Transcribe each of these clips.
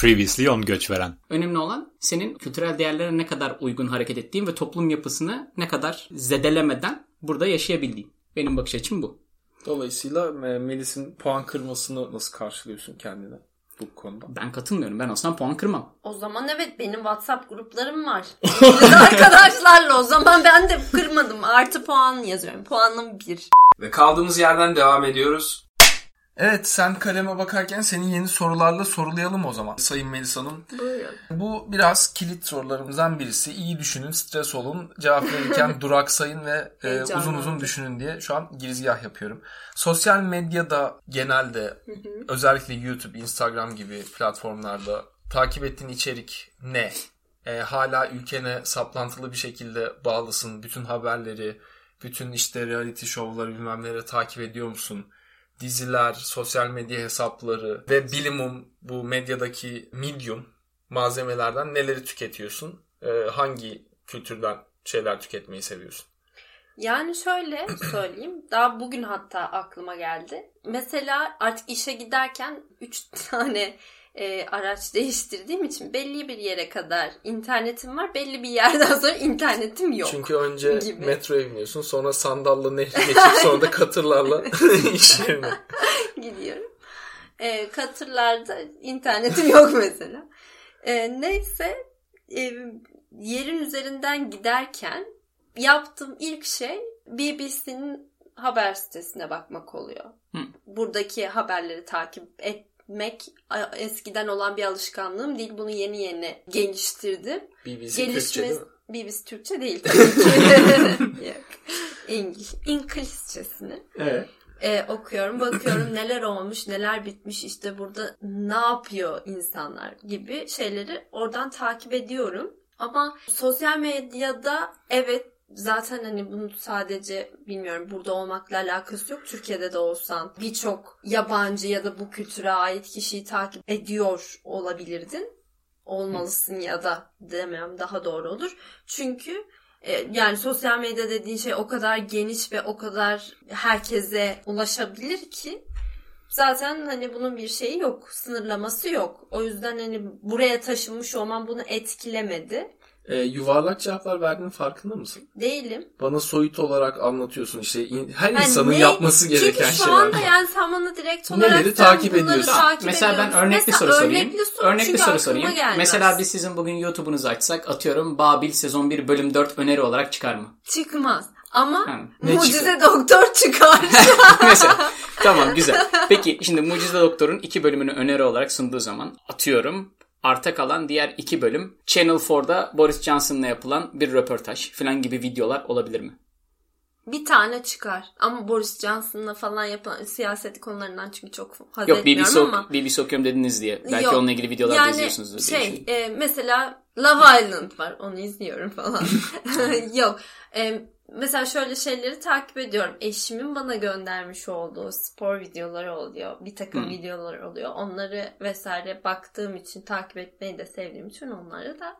Previously on Göçveren. Önemli olan senin kültürel değerlere ne kadar uygun hareket ettiğin ve toplum yapısını ne kadar zedelemeden burada yaşayabildiğin. Benim bakış açım bu. Dolayısıyla e, Melis'in puan kırmasını nasıl karşılıyorsun kendine bu konuda? Ben katılmıyorum. Ben olsam puan kırmam. O zaman evet benim WhatsApp gruplarım var. Biz arkadaşlarla o zaman ben de kırmadım. Artı puan yazıyorum. Puanım bir. Ve kaldığımız yerden devam ediyoruz. Evet sen kaleme bakarken seni yeni sorularla sorulayalım o zaman. Sayın Melis Hanım. Buyurun. Bu biraz kilit sorularımızdan birisi. İyi düşünün, stres olun, cevap verirken duraksayın ve e, uzun uzun düşünün diye şu an girizgah yapıyorum. Sosyal medyada genelde özellikle YouTube, Instagram gibi platformlarda takip ettiğin içerik ne? E, hala ülkene saplantılı bir şekilde bağlısın. Bütün haberleri, bütün işte reality şovları bilmem neleri takip ediyor musun? Diziler, sosyal medya hesapları ve bilimum bu medyadaki medium malzemelerden neleri tüketiyorsun? E, hangi kültürden şeyler tüketmeyi seviyorsun? Yani şöyle söyleyeyim. Daha bugün hatta aklıma geldi. Mesela artık işe giderken 3 tane e, araç değiştirdiğim için belli bir yere kadar internetim var. Belli bir yerden sonra internetim yok. Çünkü önce gibi. metroya biniyorsun sonra sandalla nehri geçip sonra da katırlarla iş yerine. gidiyorum. E, katırlarda internetim yok mesela. E, neyse e, yerin üzerinden giderken yaptığım ilk şey BBC'nin haber sitesine bakmak oluyor. Hı. Buradaki haberleri takip etmek a- eskiden olan bir alışkanlığım değil. Bunu yeni yeni geliştirdim. BBC Türkçe değil mi? BBC Türkçe değil tabii ki. İngiliz, İngilizcesini Evet. e, okuyorum, bakıyorum neler olmuş, neler bitmiş, işte burada ne yapıyor insanlar gibi şeyleri oradan takip ediyorum. Ama sosyal medyada evet zaten hani bunu sadece bilmiyorum burada olmakla alakası yok. Türkiye'de de olsan birçok yabancı ya da bu kültüre ait kişiyi takip ediyor olabilirdin. Olmalısın ya da demem daha doğru olur. Çünkü e, yani sosyal medya dediğin şey o kadar geniş ve o kadar herkese ulaşabilir ki zaten hani bunun bir şeyi yok, sınırlaması yok. O yüzden hani buraya taşınmış olmam bunu etkilemedi. Ee, yuvarlak cevaplar verdiğinin farkında mısın? Değilim. Bana soyut olarak anlatıyorsun işte in- her Hani insanın ne- yapması gereken Çünkü şu şeyler. anda yani sen bana direkt olarak Neleri takip ediyorsun? takip Mesela ben örnekli Mesela soru sorayım. Örnekli soru Örnekli soru sorayım. gelmez. Mesela biz sizin bugün YouTube'unuzu açsak atıyorum Babil sezon 1 bölüm 4 öneri olarak çıkar mı? Çıkmaz. Ama Ha, ne mucize doktor çıkar. Mesela. Tamam güzel. Peki şimdi Mucize Doktor'un iki bölümünü öneri olarak sunduğu zaman atıyorum arta kalan diğer iki bölüm Channel 4'da Boris Johnson'la yapılan bir röportaj falan gibi videolar olabilir mi? bir tane çıkar. Ama Boris Johnson'la falan yapılan siyaset konularından çünkü çok haz Yok etmiyorum BBC, ama. ok- BBC okuyorum dediniz diye. Belki Yok. onunla ilgili videolar da yani izliyorsunuzdur diye şey e, mesela Love Island var onu izliyorum falan. Yok e, mesela şöyle şeyleri takip ediyorum. Eşimin bana göndermiş olduğu spor videoları oluyor. Bir takım Hı. videolar oluyor. Onları vesaire baktığım için takip etmeyi de sevdiğim için onları da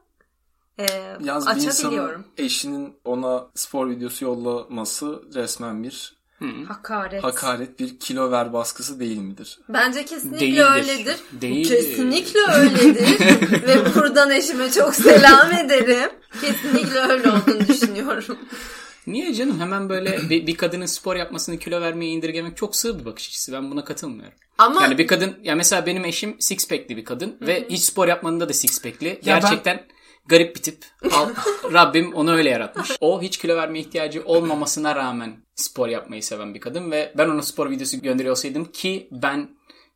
e, Yalnız bir açabiliyorum. insanın eşinin ona spor videosu yollaması resmen bir Hakaret. hakaret, bir kilo ver baskısı değil midir? Bence kesinlikle Değildir. öyledir. Değildir. Kesinlikle öyledir. Ve buradan eşime çok selam ederim. Kesinlikle öyle olduğunu düşünüyorum. Niye canım hemen böyle bir, bir kadının spor yapmasını kilo vermeye indirgemek çok sığ bir bakış açısı. Ben buna katılmıyorum. Ama Yani bir kadın ya mesela benim eşim six pack'li bir kadın ve hiç spor yapmanında da six pack'li. ben- Gerçekten garip bir tip. Al- Rabbim onu öyle yaratmış. O hiç kilo verme ihtiyacı olmamasına rağmen spor yapmayı seven bir kadın ve ben ona spor videosu gönderiyor olsaydım ki ben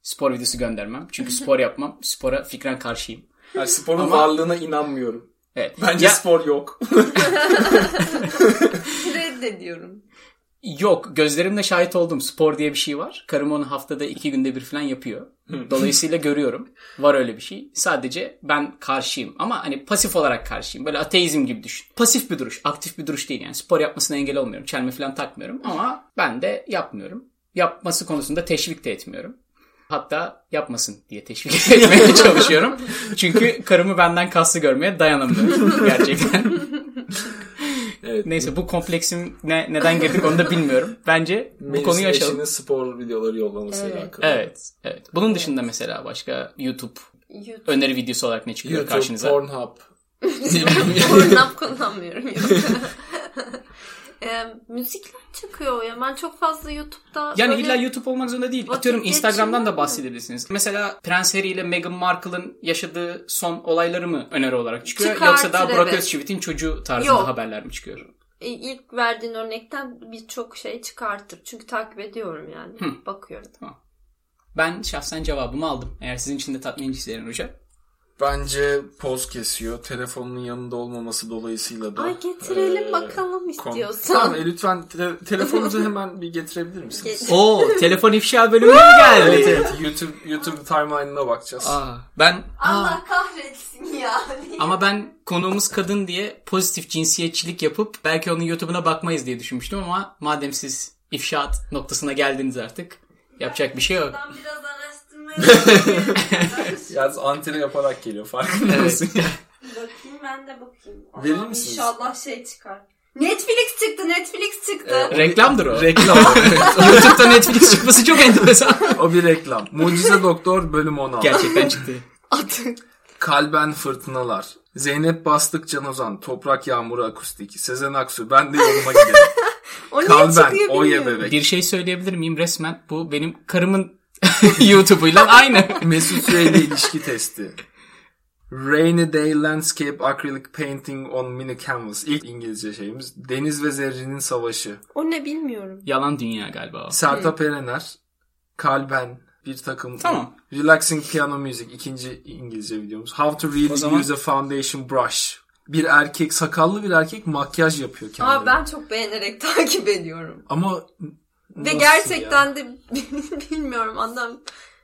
spor videosu göndermem. Çünkü spor yapmam. Spora fikren karşıyım. Yani sporun Ama- varlığına inanmıyorum. Evet. Bence Ya- spor yok. reddediyorum. Yok gözlerimle şahit oldum. Spor diye bir şey var. Karım onu haftada iki günde bir falan yapıyor. Dolayısıyla görüyorum. Var öyle bir şey. Sadece ben karşıyım. Ama hani pasif olarak karşıyım. Böyle ateizm gibi düşün. Pasif bir duruş. Aktif bir duruş değil yani. Spor yapmasına engel olmuyorum. Çelme falan takmıyorum. Ama ben de yapmıyorum. Yapması konusunda teşvik de etmiyorum. Hatta yapmasın diye teşvik etmeye çalışıyorum. Çünkü karımı benden kaslı görmeye dayanamıyorum. Gerçekten. Evet. Neyse bu kompleksim ne, neden girdik onu da bilmiyorum. Bence bu Melis'in konuyu açalım. eşinin spor videoları yollamasıyla Evet. alakalı. Evet, evet. Bunun dışında mesela başka YouTube YouTube. öneri videosu olarak ne çıkıyor YouTube, karşınıza? Pornhub. Pornhub kullanmıyorum. E, müzikler çıkıyor ya. Ben çok fazla YouTube'da Yani illa YouTube olmak zorunda değil. Atıyorum Instagram'dan da bahsedebilirsiniz. Mesela Prens Harry ile Meghan Markle'ın yaşadığı son olayları mı öneri olarak çıkıyor? Çıkartır, Yoksa daha Brock evet. Özçivit'in çocuğu tarzında Yok. haberler mi çıkıyor? E, ilk verdiğin örnekten birçok şey çıkartır. Çünkü takip ediyorum yani. Bakıyorum. Ben şahsen cevabımı aldım. Eğer sizin için de tatmin edicilerin hocam. Bence poz kesiyor. Telefonunun yanında olmaması dolayısıyla da. Ay getirelim eee, bakalım istiyorsan. Tamam e, lütfen te- telefonunuzu hemen bir getirebilir misiniz? Oo telefon ifşa bölümü mü geldi? evet evet YouTube YouTube timeline'ına bakacağız. Aa, ben aa, Allah kahretsin ya. ama ben konuğumuz kadın diye pozitif cinsiyetçilik yapıp belki onun YouTube'una bakmayız diye düşünmüştüm ama madem siz ifşaat noktasına geldiniz artık yapacak bir şey yok. Ben biraz. Yalnız antene yaparak geliyor farkında Evet. mısın? bakayım ben de bakayım. Verir Allah'ım misiniz? İnşallah şey çıkar. Netflix çıktı, Netflix çıktı. Reklamdır o. Reklam. YouTube'da Netflix çıkması çok enteresan. o bir reklam. Mucize Doktor bölüm 16. Gerçekten çıktı. Kalben Fırtınalar. Zeynep Bastık Can Ozan. Toprak Yağmuru Akustik. Sezen Aksu. Ben de yoluma giderim. o niye Kalben. çıkıyor Oye bilmiyorum. bebek. Bir şey söyleyebilir miyim resmen? Bu benim karımın YouTube'uyla aynı. Mesut Süreyle ilişki testi. Rainy Day Landscape Acrylic Painting on Mini Canvas. İlk İngilizce şeyimiz. Deniz ve Zerrinin Savaşı. O ne bilmiyorum. Yalan dünya galiba o. Sertab Erener. Kalben. Bir takım. Tamam. Relaxing Piano Music. ikinci İngilizce videomuz. How to really zaman- use a foundation brush. Bir erkek, sakallı bir erkek makyaj yapıyor kendine. Aa ben çok beğenerek takip ediyorum. Ama Ve nasıl gerçekten ya? de bilmiyorum adam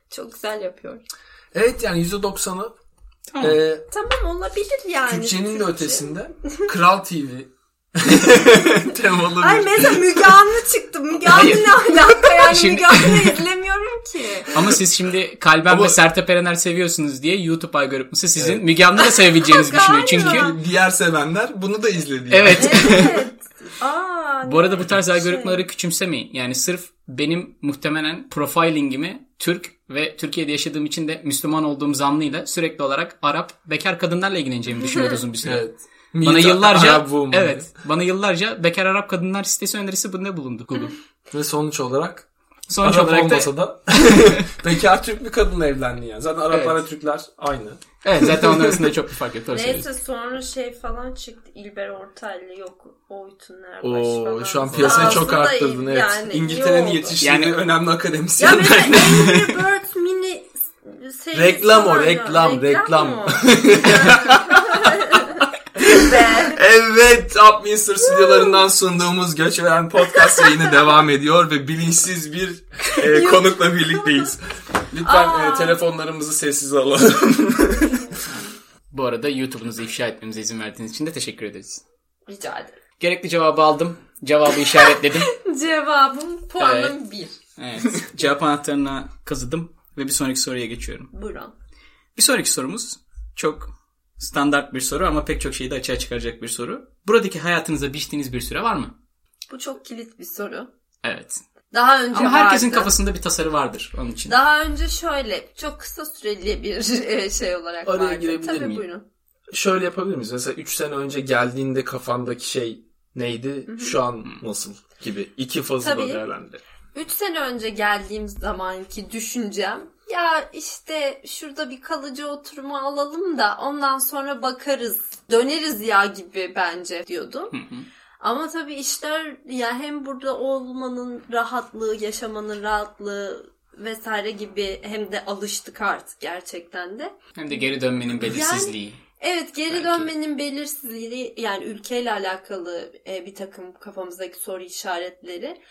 çok güzel yapıyor. Evet yani %90'ı Tamam. e, Tamam olabilir yani. Türkçenin de Türkçe. ötesinde Kral TV temalı Ay mesela Müge Anlı çıktı. Müge Anlı ne alaka yani Şimdi- Müge Anlı'yı izlemiyorum ki. Ama siz şimdi Kalben Ama- ve Sertab Erener seviyorsunuz diye YouTube algoritması sizin Evet. Müge Anlı da sevebileceğinizi düşünüyor. Çünkü diğer sevenler bunu da izledi. yani. evet. Evet. Aa, Bu arada bu tarz şey. algoritmaları küçümsemeyin. Yani sırf benim muhtemelen profilingimi Türk ve Türkiye'de yaşadığım için de Müslüman olduğum zannıyla sürekli olarak Arap bekar kadınlarla ilgileneceğimi düşünüyordu uzun bir süre. Evet. Bana yıllarca evet bana yıllarca bekar Arap kadınlar sitesi önerisi bunda bulundu Google. Ve sonuç olarak Sonuç Arap olarak olmasa da bekar Türk bir kadınla evlendi yani. Zaten Araplar Evet. ve Türkler aynı. evet zaten onların arasında çok bir fark yok. Neyse sonra şey falan çıktı. İlber Ortaylı yok. Oytun Erbaş Oo falan. şu an piyasayı çok arttırdın evet. yani İngiltere'nin oldu. yetiştirdiği Yani- önemli Ya akademisyenler. mesela Angry Birds mini Reklam o, ya. reklam, reklam. Evet, Upminster stüdyolarından sunduğumuz Göç Veren Podcast yayını devam ediyor ve bilinçsiz bir e, konukla birlikteyiz. Lütfen Aa. e, telefonlarımızı sessiz alalım. Bu arada YouTube'unuzu ifşa etmemize izin verdiğiniz için de teşekkür ederiz. Rica ederim. Gerekli cevabı aldım. Cevabı işaretledim. Cevabım puanım bir. Evet. Cevap anahtarına kazıdım ve bir sonraki soruya geçiyorum. Buyurun. Bir sonraki sorumuz çok standart bir soru ama pek çok şeyi de açığa çıkaracak bir soru. Buradaki hayatınıza biçtiğiniz bir süre var mı? Bu çok kilit bir soru. Evet. Daha önce Ama herkesin vardı. kafasında bir tasarı vardır onun için. Daha önce şöyle çok kısa süreli bir e, şey olarak Araya vardı. girebilir Tabii miyim? buyurun. Şöyle yapabilir miyiz? Mesela 3 sene önce geldiğinde kafandaki şey neydi? Şu an nasıl gibi. İki fazla Tabii. değerlendir. 3 sene önce geldiğim zamanki düşüncem ya işte şurada bir kalıcı oturma alalım da ondan sonra bakarız döneriz ya gibi bence diyordum. Ama tabii işler ya hem burada olmanın rahatlığı, yaşamanın rahatlığı vesaire gibi hem de alıştık artık gerçekten de. Hem de geri dönmenin belirsizliği. Evet geri Belki. dönmenin belirsizliği yani ülkeyle alakalı e, bir takım kafamızdaki soru işaretleri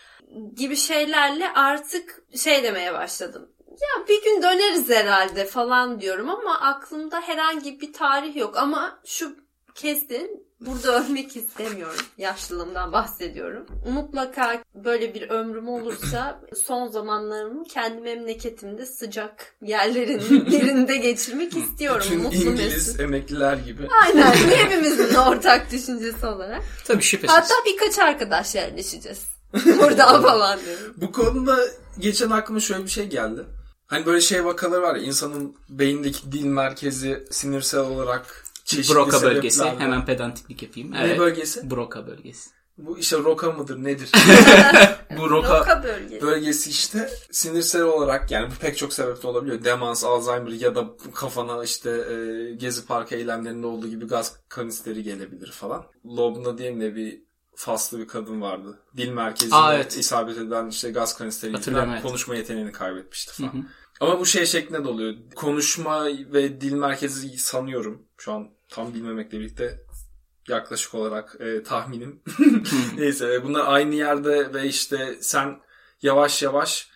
gibi şeylerle artık şey demeye başladım. Ya bir gün döneriz herhalde falan diyorum ama aklımda herhangi bir tarih yok ama şu kesin burada ölmek istemiyorum. Yaşlılığımdan bahsediyorum. Mutlaka böyle bir ömrüm olursa son zamanlarımı kendi memleketimde sıcak yerlerin birinde geçirmek istiyorum. Bütün Mutlu İngiliz mesut. emekliler gibi. Aynen hepimizin ortak düşüncesi olarak. Tabii şüphesiz. Hatta birkaç arkadaş yerleşeceğiz. Burada falan diyorum. Bu konuda geçen aklıma şöyle bir şey geldi. Hani böyle şey vakaları var ya insanın beyindeki dil merkezi sinirsel olarak çeşitli Broca bölgesi. sebeplerle- Hemen pedantiklik yapayım. Ne bölgesi? Broca bölgesi. Bu işte roka mıdır nedir? bu roka, Roka bölgesi. bölgesi işte sinirsel olarak yani bu pek çok sebeple olabiliyor. Demans, Alzheimer ya da kafana işte e, Gezi Parkı eylemlerinde olduğu gibi gaz kanisteri gelebilir falan. Lobna diye mi ne bir faslı bir kadın vardı. Dil merkezine Aa, evet. isabet edilen işte gaz kanisteri Hatırlıyorum, yüzünden evet. konuşma yeteneğini kaybetmişti falan. Hı hı. Ama bu şey şeklinde de oluyor. Konuşma ve dil merkezi sanıyorum. Şu an tam bilmemekle birlikte yaklaşık olarak e, tahminim. Neyse e, bunlar aynı yerde ve işte sen yavaş yavaş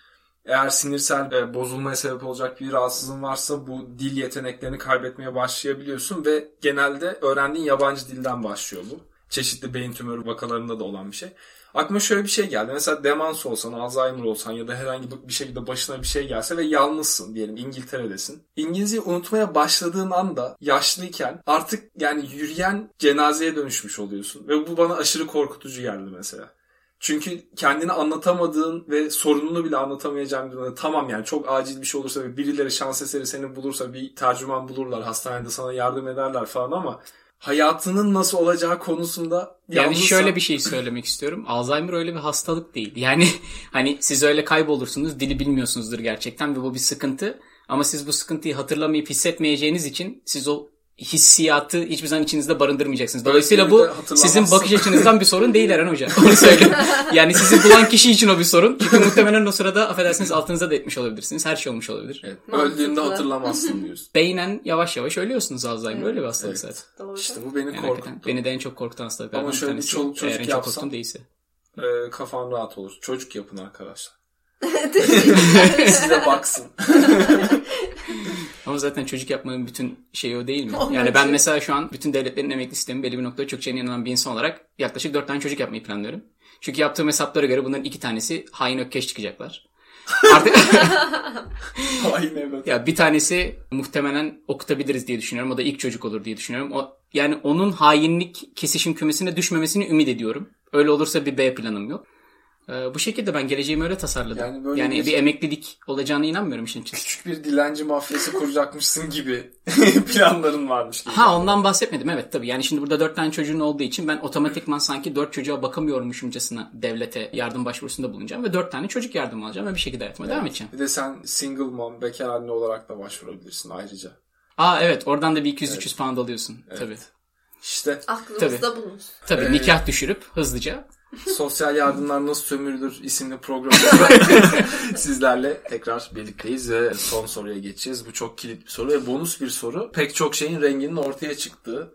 eğer sinirsel e, bozulmaya sebep olacak bir rahatsızlığın varsa bu dil yeteneklerini kaybetmeye başlayabiliyorsun ve genelde öğrendiğin yabancı dilden başlıyor bu. Çeşitli beyin tümörü vakalarında da olan bir şey. Aklıma şöyle bir şey geldi. Mesela demans olsan, Alzheimer olsan ya da herhangi bir şekilde başına bir şey gelse ve yalnızsın diyelim İngiltere'desin. İngilizceyi unutmaya başladığın anda yaşlıyken artık yani yürüyen cenazeye dönüşmüş oluyorsun. Ve bu bana aşırı korkutucu geldi mesela. Çünkü kendini anlatamadığın ve sorununu bile anlatamayacağın durumda tamam yani çok acil bir şey olursa ve birileri şans eseri seni bulursa bir tercüman bulurlar hastanede sana yardım ederler falan ama hayatının nasıl olacağı konusunda Yani şöyle bir şey söylemek istiyorum. Alzheimer öyle bir hastalık değil. Yani hani siz öyle kaybolursunuz, dili bilmiyorsunuzdur gerçekten ve bu bir sıkıntı. Ama siz bu sıkıntıyı hatırlamayıp hissetmeyeceğiniz için siz o hissiyatı hiçbir zaman içinizde barındırmayacaksınız. Dolayısıyla bu sizin bakış açınızdan bir sorun değil Eren Hoca. Onu söyleyeyim. Yani sizi bulan kişi için o bir sorun. Çünkü muhtemelen o sırada affedersiniz altınıza da etmiş olabilirsiniz. Her şey olmuş olabilir. Evet, öldüğünde hatırlamazsın diyorsun. Beynen yavaş yavaş ölüyorsunuz Alzheimer. Öyle bir hastalık Evet. zaten. Doğru. İşte bu beni Yani korkuttu. beni de en çok korkutan hastalıklardan Ama bir şöyle bir tanesi. çoluk çocuk Eğer yapsam- değilse. Ee, kafan rahat olur. Çocuk yapın arkadaşlar. Size baksın. Ama zaten çocuk yapmanın bütün şeyi o değil mi? Onun yani ben mesela şu an bütün devletlerin emekli sistemi belli bir noktada çok şeyine inanan bir insan olarak yaklaşık dört tane çocuk yapmayı planlıyorum. Çünkü yaptığım hesaplara göre bunların iki tanesi hain ökkeş çıkacaklar. Artık Aynen evet. ya bir tanesi muhtemelen okutabiliriz diye düşünüyorum. O da ilk çocuk olur diye düşünüyorum. O, yani onun hainlik kesişim kümesine düşmemesini ümit ediyorum. Öyle olursa bir B planım yok. Ee, bu şekilde ben geleceğimi öyle tasarladım. Yani Yani, böyle bir- bir... emeklilik olacağına inanmıyorum işin açıkçası. Küçük bir dilenci mafyası kuracakmışsın gibi planların varmış gibi. Ha ondan bahsetmedim evet tabii. Yani şimdi burada dört tane çocuğun olduğu için ben otomatikman sanki dört çocuğa bakamıyormuşumcasına devlete yardım başvurusunda bulunacağım ve dört tane çocuk yardımı alacağım ve bir şekilde hayatıma devam edeceğim. Bir de sen single mom, bekar anne olarak da başvurabilirsin ayrıca. Aa evet oradan da bir 200-300 pound alıyorsun tabii. İşte Aklımızda bulunsun. Tabii nikah düşürüp hızlıca. Sosyal Yardımlar Nasıl Sömürülür isimli programımızda sizlerle tekrar birlikteyiz ve son soruya geçeceğiz. Bu çok kilit bir soru ve bonus bir soru. Pek çok şeyin renginin ortaya çıktığı,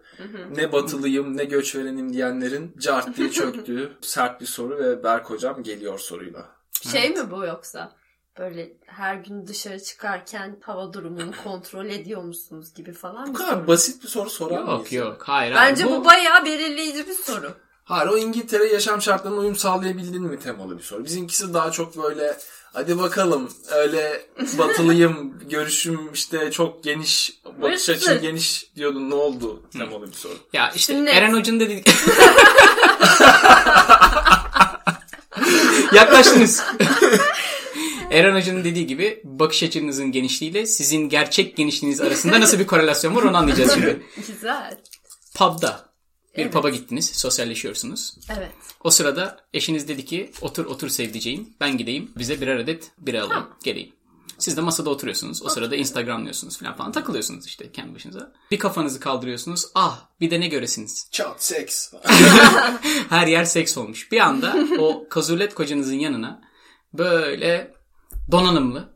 ne batılıyım ne göçverenim diyenlerin cart diye çöktüğü sert bir soru ve Berk Hocam geliyor soruyla. Şey mi bu yoksa? Böyle her gün dışarı çıkarken hava durumunu kontrol ediyor musunuz gibi falan Bu mı? kadar basit bir soru sorar mıyız? Yok yok hayır. Bence abi. bu bayağı belirleyici bir soru. Hayır o İngiltere yaşam şartlarına uyum sağlayabildin mi temalı bir soru. Bizimkisi daha çok böyle hadi bakalım öyle batılıyım görüşüm işte çok geniş bakış açım geniş diyordun ne oldu temalı bir soru. Ya işte Sünnet. Eren Hoca'nın dediği... Yaklaştınız. Eren Hoca'nın dediği gibi bakış açınızın genişliğiyle sizin gerçek genişliğiniz arasında nasıl bir korelasyon var onu anlayacağız şimdi. Güzel. Pub'da bir Evet. pub'a gittiniz, sosyalleşiyorsunuz. Evet. O sırada eşiniz dedi ki otur otur sevdiceğim ben gideyim bize birer adet bira alayım geleyim. Siz de masada oturuyorsunuz. O sırada Instagramlıyorsunuz falan falan takılıyorsunuz işte kendi başınıza. Bir kafanızı kaldırıyorsunuz. Ah bir de ne göresiniz. Çat seks. Her yer seks olmuş. Bir anda o kazulet kocanızın yanına böyle donanımlı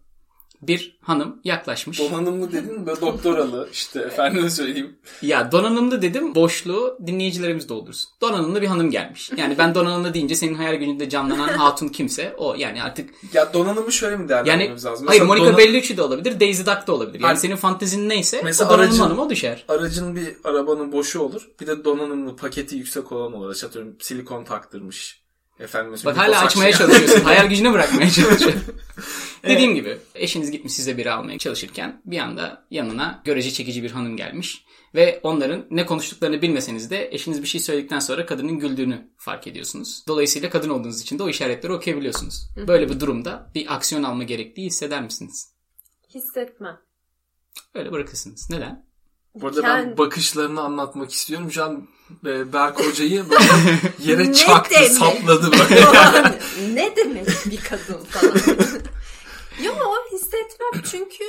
bir hanım yaklaşmış. Donanımlı dedin böyle doktoralı işte efendime söyleyeyim. ya donanımlı dedim boşluğu dinleyicilerimiz doldursun. Donanımlı bir hanım gelmiş. Yani ben donanımlı deyince senin hayal gücünde canlanan hatun kimse o yani artık Ya donanımı şöyle mi yani değerlendirmemiz lazım? hayır Mesela Monica donan- Bellucci de olabilir Daisy Duck da olabilir. Yani Hayır. senin fantezin neyse Mesela o donanımlı aracın- hanıma o düşer. Aracın bir arabanın boşu olur. Bir de donanımlı paketi yüksek olan olur. Atıyorum silikon taktırmış. Efendim Bak hala açmaya açmayan- çalışıyorsun. Hayal gücüne bırakmaya çalışıyorsun. Dediğim gibi eşiniz gitmiş size biri almaya çalışırken bir anda yanına görece çekici bir hanım gelmiş. Ve onların ne konuştuklarını bilmeseniz de eşiniz bir şey söyledikten sonra kadının güldüğünü fark ediyorsunuz. Dolayısıyla kadın olduğunuz için de o işaretleri okuyabiliyorsunuz. Böyle bir durumda bir aksiyon alma gerektiği hisseder misiniz? Hissetmem. Öyle bırakırsınız. Neden? Bu arada ben Kend- bakışlarını anlatmak istiyorum. Şu an e, Berk Hoca'yı böyle yere çaktı, demek? sapladı böyle. ne demek bir kadın falan. Yok hissetmem çünkü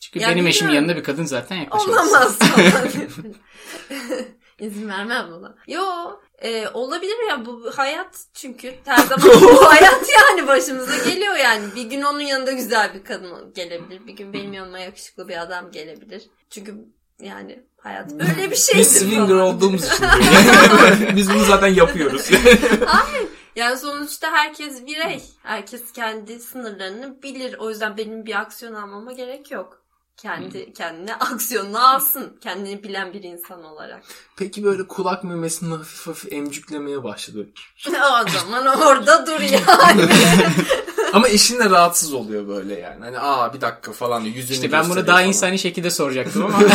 Çünkü Ya benim eşim bilmiyorum. yanında bir kadın zaten yaklaşamaz. olamaz falan. İzin vermem buna. Yo e, olabilir ya bu hayat çünkü her zaman bu hayat yani başımıza geliyor yani. Bir gün onun yanında güzel bir kadın gelebilir. Bir gün benim yanıma yakışıklı bir adam gelebilir. Çünkü yani hayat böyle bir şeydir. Biz swinger falan. olduğumuz için. Biz bunu zaten yapıyoruz. Yani sonuçta herkes birey. Herkes kendi sınırlarını bilir. O yüzden benim bir aksiyon almama gerek yok. Kendi kendine aksiyonunu alsın. Kendini bilen bir insan olarak. Peki böyle kulak memesini hafif hafif emcüklemeye başladı. o zaman orada dur yani. Ama eşin de rahatsız oluyor böyle yani. Hani aa bir dakika falan. Yüzünü İşte ben bunu gösteriyor daha falan. insani şekilde soracaktım ama.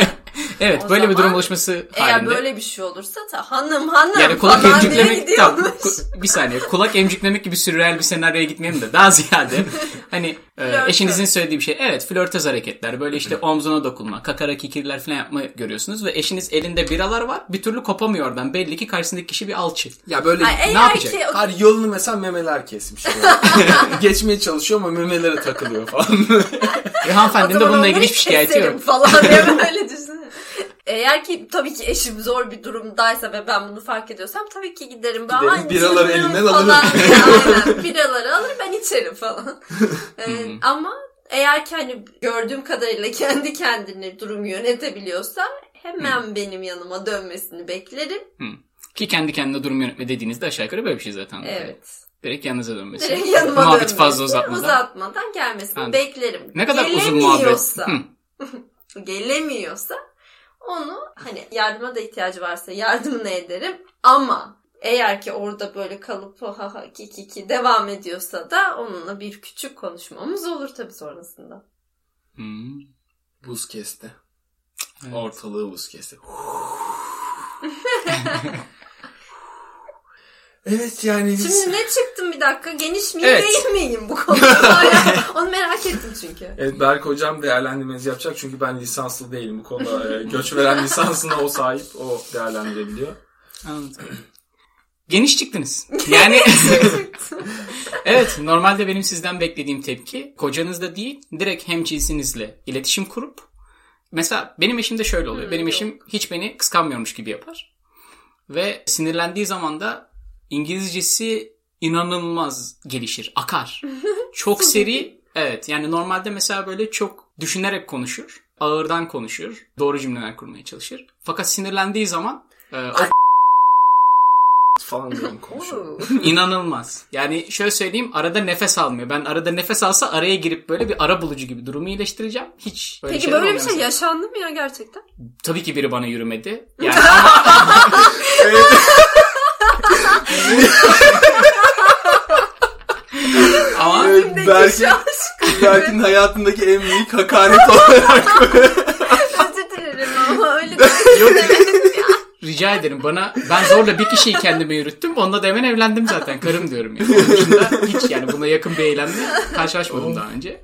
evet O böyle bir zaman durum oluşması Eğer halinde. böyle bir şey olursa ta hanım hanım Yani kulak falan diye emcüklemek tamam, ku- bir saniye kulak emcüklemek gibi sürreal bir senaryoya gitmeyelim de daha ziyade hani e, eşinizin söylediği bir şey evet flörtöz hareketler böyle işte omzuna dokunma kakara kikirler falan yapma görüyorsunuz ve eşiniz elinde biralar var bir türlü kopamıyor oradan belli ki karşısındaki kişi bir alçı. Ya böyle Ay, ne eğer yapacak? ki o- Hayır yolunu mesela memeler kesmiş. Geçmeye çalışıyor ama memelere takılıyor falan. Ve hanımefendinin de bununla ilgili hiçbir şikayeti yok. falan diye böyle düşünün. Eğer ki tabii ki eşim zor bir durumdaysa ve ben bunu fark ediyorsam tabii ki giderim. Ben Giderim, "Ay, biraları canım" elinden alırım. Aynen biraları alır ben içerim falan. Ee, ama eğer ki hani gördüğüm kadarıyla kendi kendine durumu yönetebiliyorsa hemen benim yanıma dönmesini beklerim. Ki kendi kendine durum yönetme dediğinizde aşağı yukarı böyle bir şey zaten. Evet. Direkt yanınıza dönmesi. Direkt yanıma Muhabbeti dönmesi. fazla uzatmadan. Uzatmadan gelmesini Anladım. beklerim. Ne kadar uzun muhabbet. Gelemiyorsa- gelemiyorsa onu hani yardıma da ihtiyacı varsa yardımını ederim ama eğer ki orada böyle kalıp ha ha ki ki ki devam ediyorsa da onunla bir küçük konuşmamız olur tabii sonrasında. Hmm. buz kesti. Evet. Ortalığı buz kesti. evet yani biz... Şimdi ne çıktım bir dakika geniş miyim Evet. değil miyim bu konuda? Yani Onu merak ettim çünkü. Evet Berk hocam değerlendirmenizi yapacak çünkü ben lisanslı değilim bu konuda. Ee, Göç veren lisansına o sahip, o değerlendirebiliyor. Anladım. Geniş çıktınız. Yani evet normalde benim sizden beklediğim tepki kocanızda değil direkt hemcinsinizle iletişim kurup mesela benim eşim de şöyle oluyor. Hı, benim yok. eşim hiç beni kıskanmıyormuş gibi yapar. Ve sinirlendiği zaman da İngilizcesi inanılmaz gelişir, akar. Çok seri. Evet yani normalde mesela böyle çok düşünerek konuşur. Ağırdan konuşur. Doğru cümleler kurmaya çalışır. Fakat sinirlendiği zaman e, o Falan diyorum konuşuyor. İnanılmaz. Yani şöyle söyleyeyim arada nefes almıyor. Ben arada nefes alsa araya girip böyle bir ara bulucu gibi durumu iyileştireceğim. Hiç böyle Peki böyle bir şey yaşandı mı ya gerçekten? Tabii ki biri bana yürümedi. Yani ama... ama Evet, Berk'in. Berk'in hayatındaki en büyük hakaret olarak Özür dilerim ama öyle bir yok rica ederim bana ben zorla bir kişiyi kendime yürüttüm. Onunla da hemen evlendim zaten. Karım diyorum yani. Onun dışında hiç yani buna yakın bir eylemle karşılaşmadım daha önce.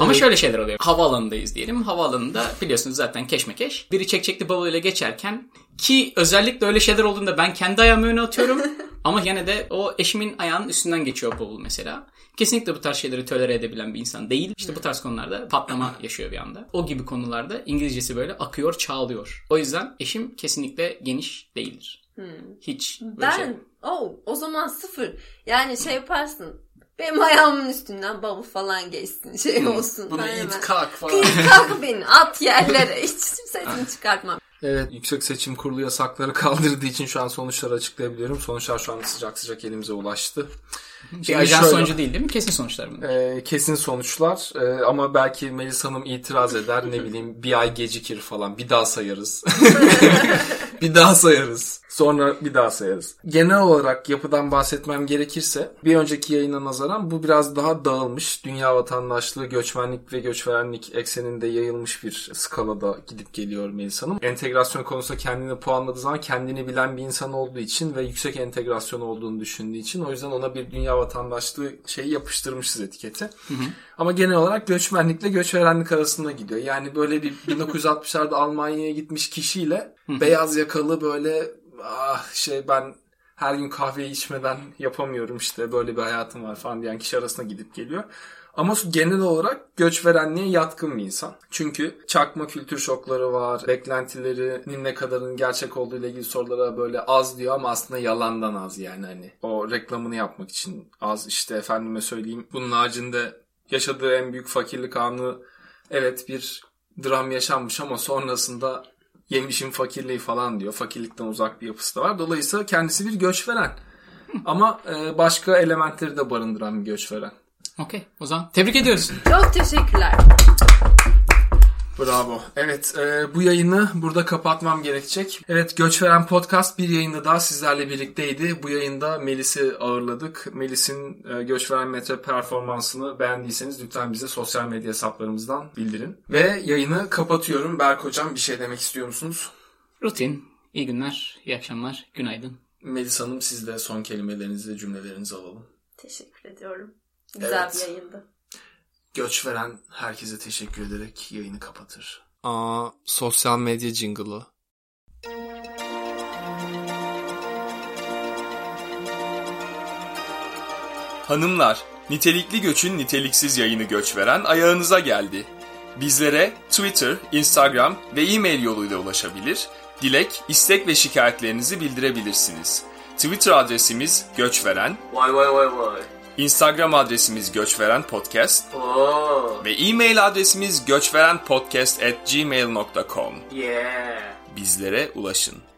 Ama şöyle şeyler oluyor. Havaalanındayız diyelim. Havaalanında biliyorsunuz zaten keşmekeş. Biri çekçekli bavuluyla geçerken ki özellikle öyle şeyler olduğunda ben kendi ayağımı öne atıyorum. Ama yine de o eşimin ayağının üstünden geçiyor bavul mesela. Kesinlikle bu tarz şeyleri tolere edebilen bir insan değil. İşte bu tarz konularda patlama yaşıyor bir anda. O gibi konularda İngilizcesi böyle akıyor, çağlıyor. O yüzden eşim kesinlikle geniş değildir. Hiç böyle şey. Ben oh, o zaman sıfır. Yani şey yaparsın. Benim ayağımın üstünden bavul falan geçsin. Şey olsun. bunu ben it kalk falan. Kıyı kalk beni at yerlere. Hiç sesini çıkartmam. Evet Yüksek Seçim Kurulu yasakları kaldırdığı için şu an sonuçları açıklayabiliyorum. Sonuçlar şu an sıcak sıcak elimize ulaştı. Şimdi ajans şöyle- sonucu değil değil mi? Kesin sonuçlar bunlar. Ee, kesin sonuçlar Ee, ama belki Melis Hanım itiraz eder ne bileyim bir ay gecikir falan bir daha sayarız. bir daha sayarız. Sonra bir daha sayarız. Genel olarak yapıdan bahsetmem gerekirse bir önceki yayına nazaran bu biraz daha dağılmış. Dünya vatandaşlığı, göçmenlik ve göçverenlik ekseninde yayılmış bir skalada gidip geliyor Melis Hanım. Entegrasyon konusunda kendini puanladığı zaman kendini bilen bir insan olduğu için ve yüksek entegrasyon olduğunu düşündüğü için o yüzden ona bir dünya vatandaşlığı şeyi yapıştırmışız etiketi. Hı hı. Ama genel olarak göçmenlikle göçverenlik arasında gidiyor. Yani böyle bir 1960'larda Almanya'ya gitmiş kişiyle beyaz yakalı böyle ah şey ben her gün kahve içmeden yapamıyorum işte böyle bir hayatım var falan diyen kişi arasında gidip geliyor. Ama genel olarak göçverenliğe yatkın bir insan. Çünkü çakma kültür şokları var. Beklentilerinin ne kadarının gerçek olduğu ile ilgili sorulara böyle az diyor ama aslında yalandan az yani hani. O reklamını yapmak için az işte efendime söyleyeyim. Bunun haricinde yaşadığı en büyük fakirlik anı evet bir dram yaşanmış ama sonrasında yemişim fakirliği falan diyor. Fakirlikten uzak bir yapısı da var. Dolayısıyla kendisi bir göçveren. Ama e, başka elementleri de barındıran bir göçveren. Okey o zaman tebrik ediyoruz. Çok teşekkürler. Bravo. Evet e, bu yayını burada kapatmam gerekecek. Evet Göçveren Podcast bir yayında daha sizlerle birlikteydi. Bu yayında Melis'i ağırladık. Melis'in e, Göçveren Metre performansını beğendiyseniz lütfen bize sosyal medya hesaplarımızdan bildirin. Ve yayını kapatıyorum. Berk Hocam bir şey demek istiyor musunuz? Rutin. İyi günler, iyi akşamlar, günaydın. Melis Hanım siz de son kelimelerinizi, cümlelerinizi alalım. Teşekkür ediyorum. Güzel evet. bir yayındı. Göç veren herkese teşekkür ederek yayını kapatır. Aa, sosyal medya jingle'ı. Hanımlar, nitelikli göçün niteliksiz yayını göç veren ayağınıza geldi. Bizlere Twitter, Instagram ve e-mail yoluyla ulaşabilir, dilek, istek ve şikayetlerinizi bildirebilirsiniz. Twitter adresimiz göçveren. Vay vay vay vay. Instagram adresimiz Göçveren Podcast. Oo. Ve e-mail adresimiz göçverenpodcast at gmail.com. Yeah. Bizlere ulaşın.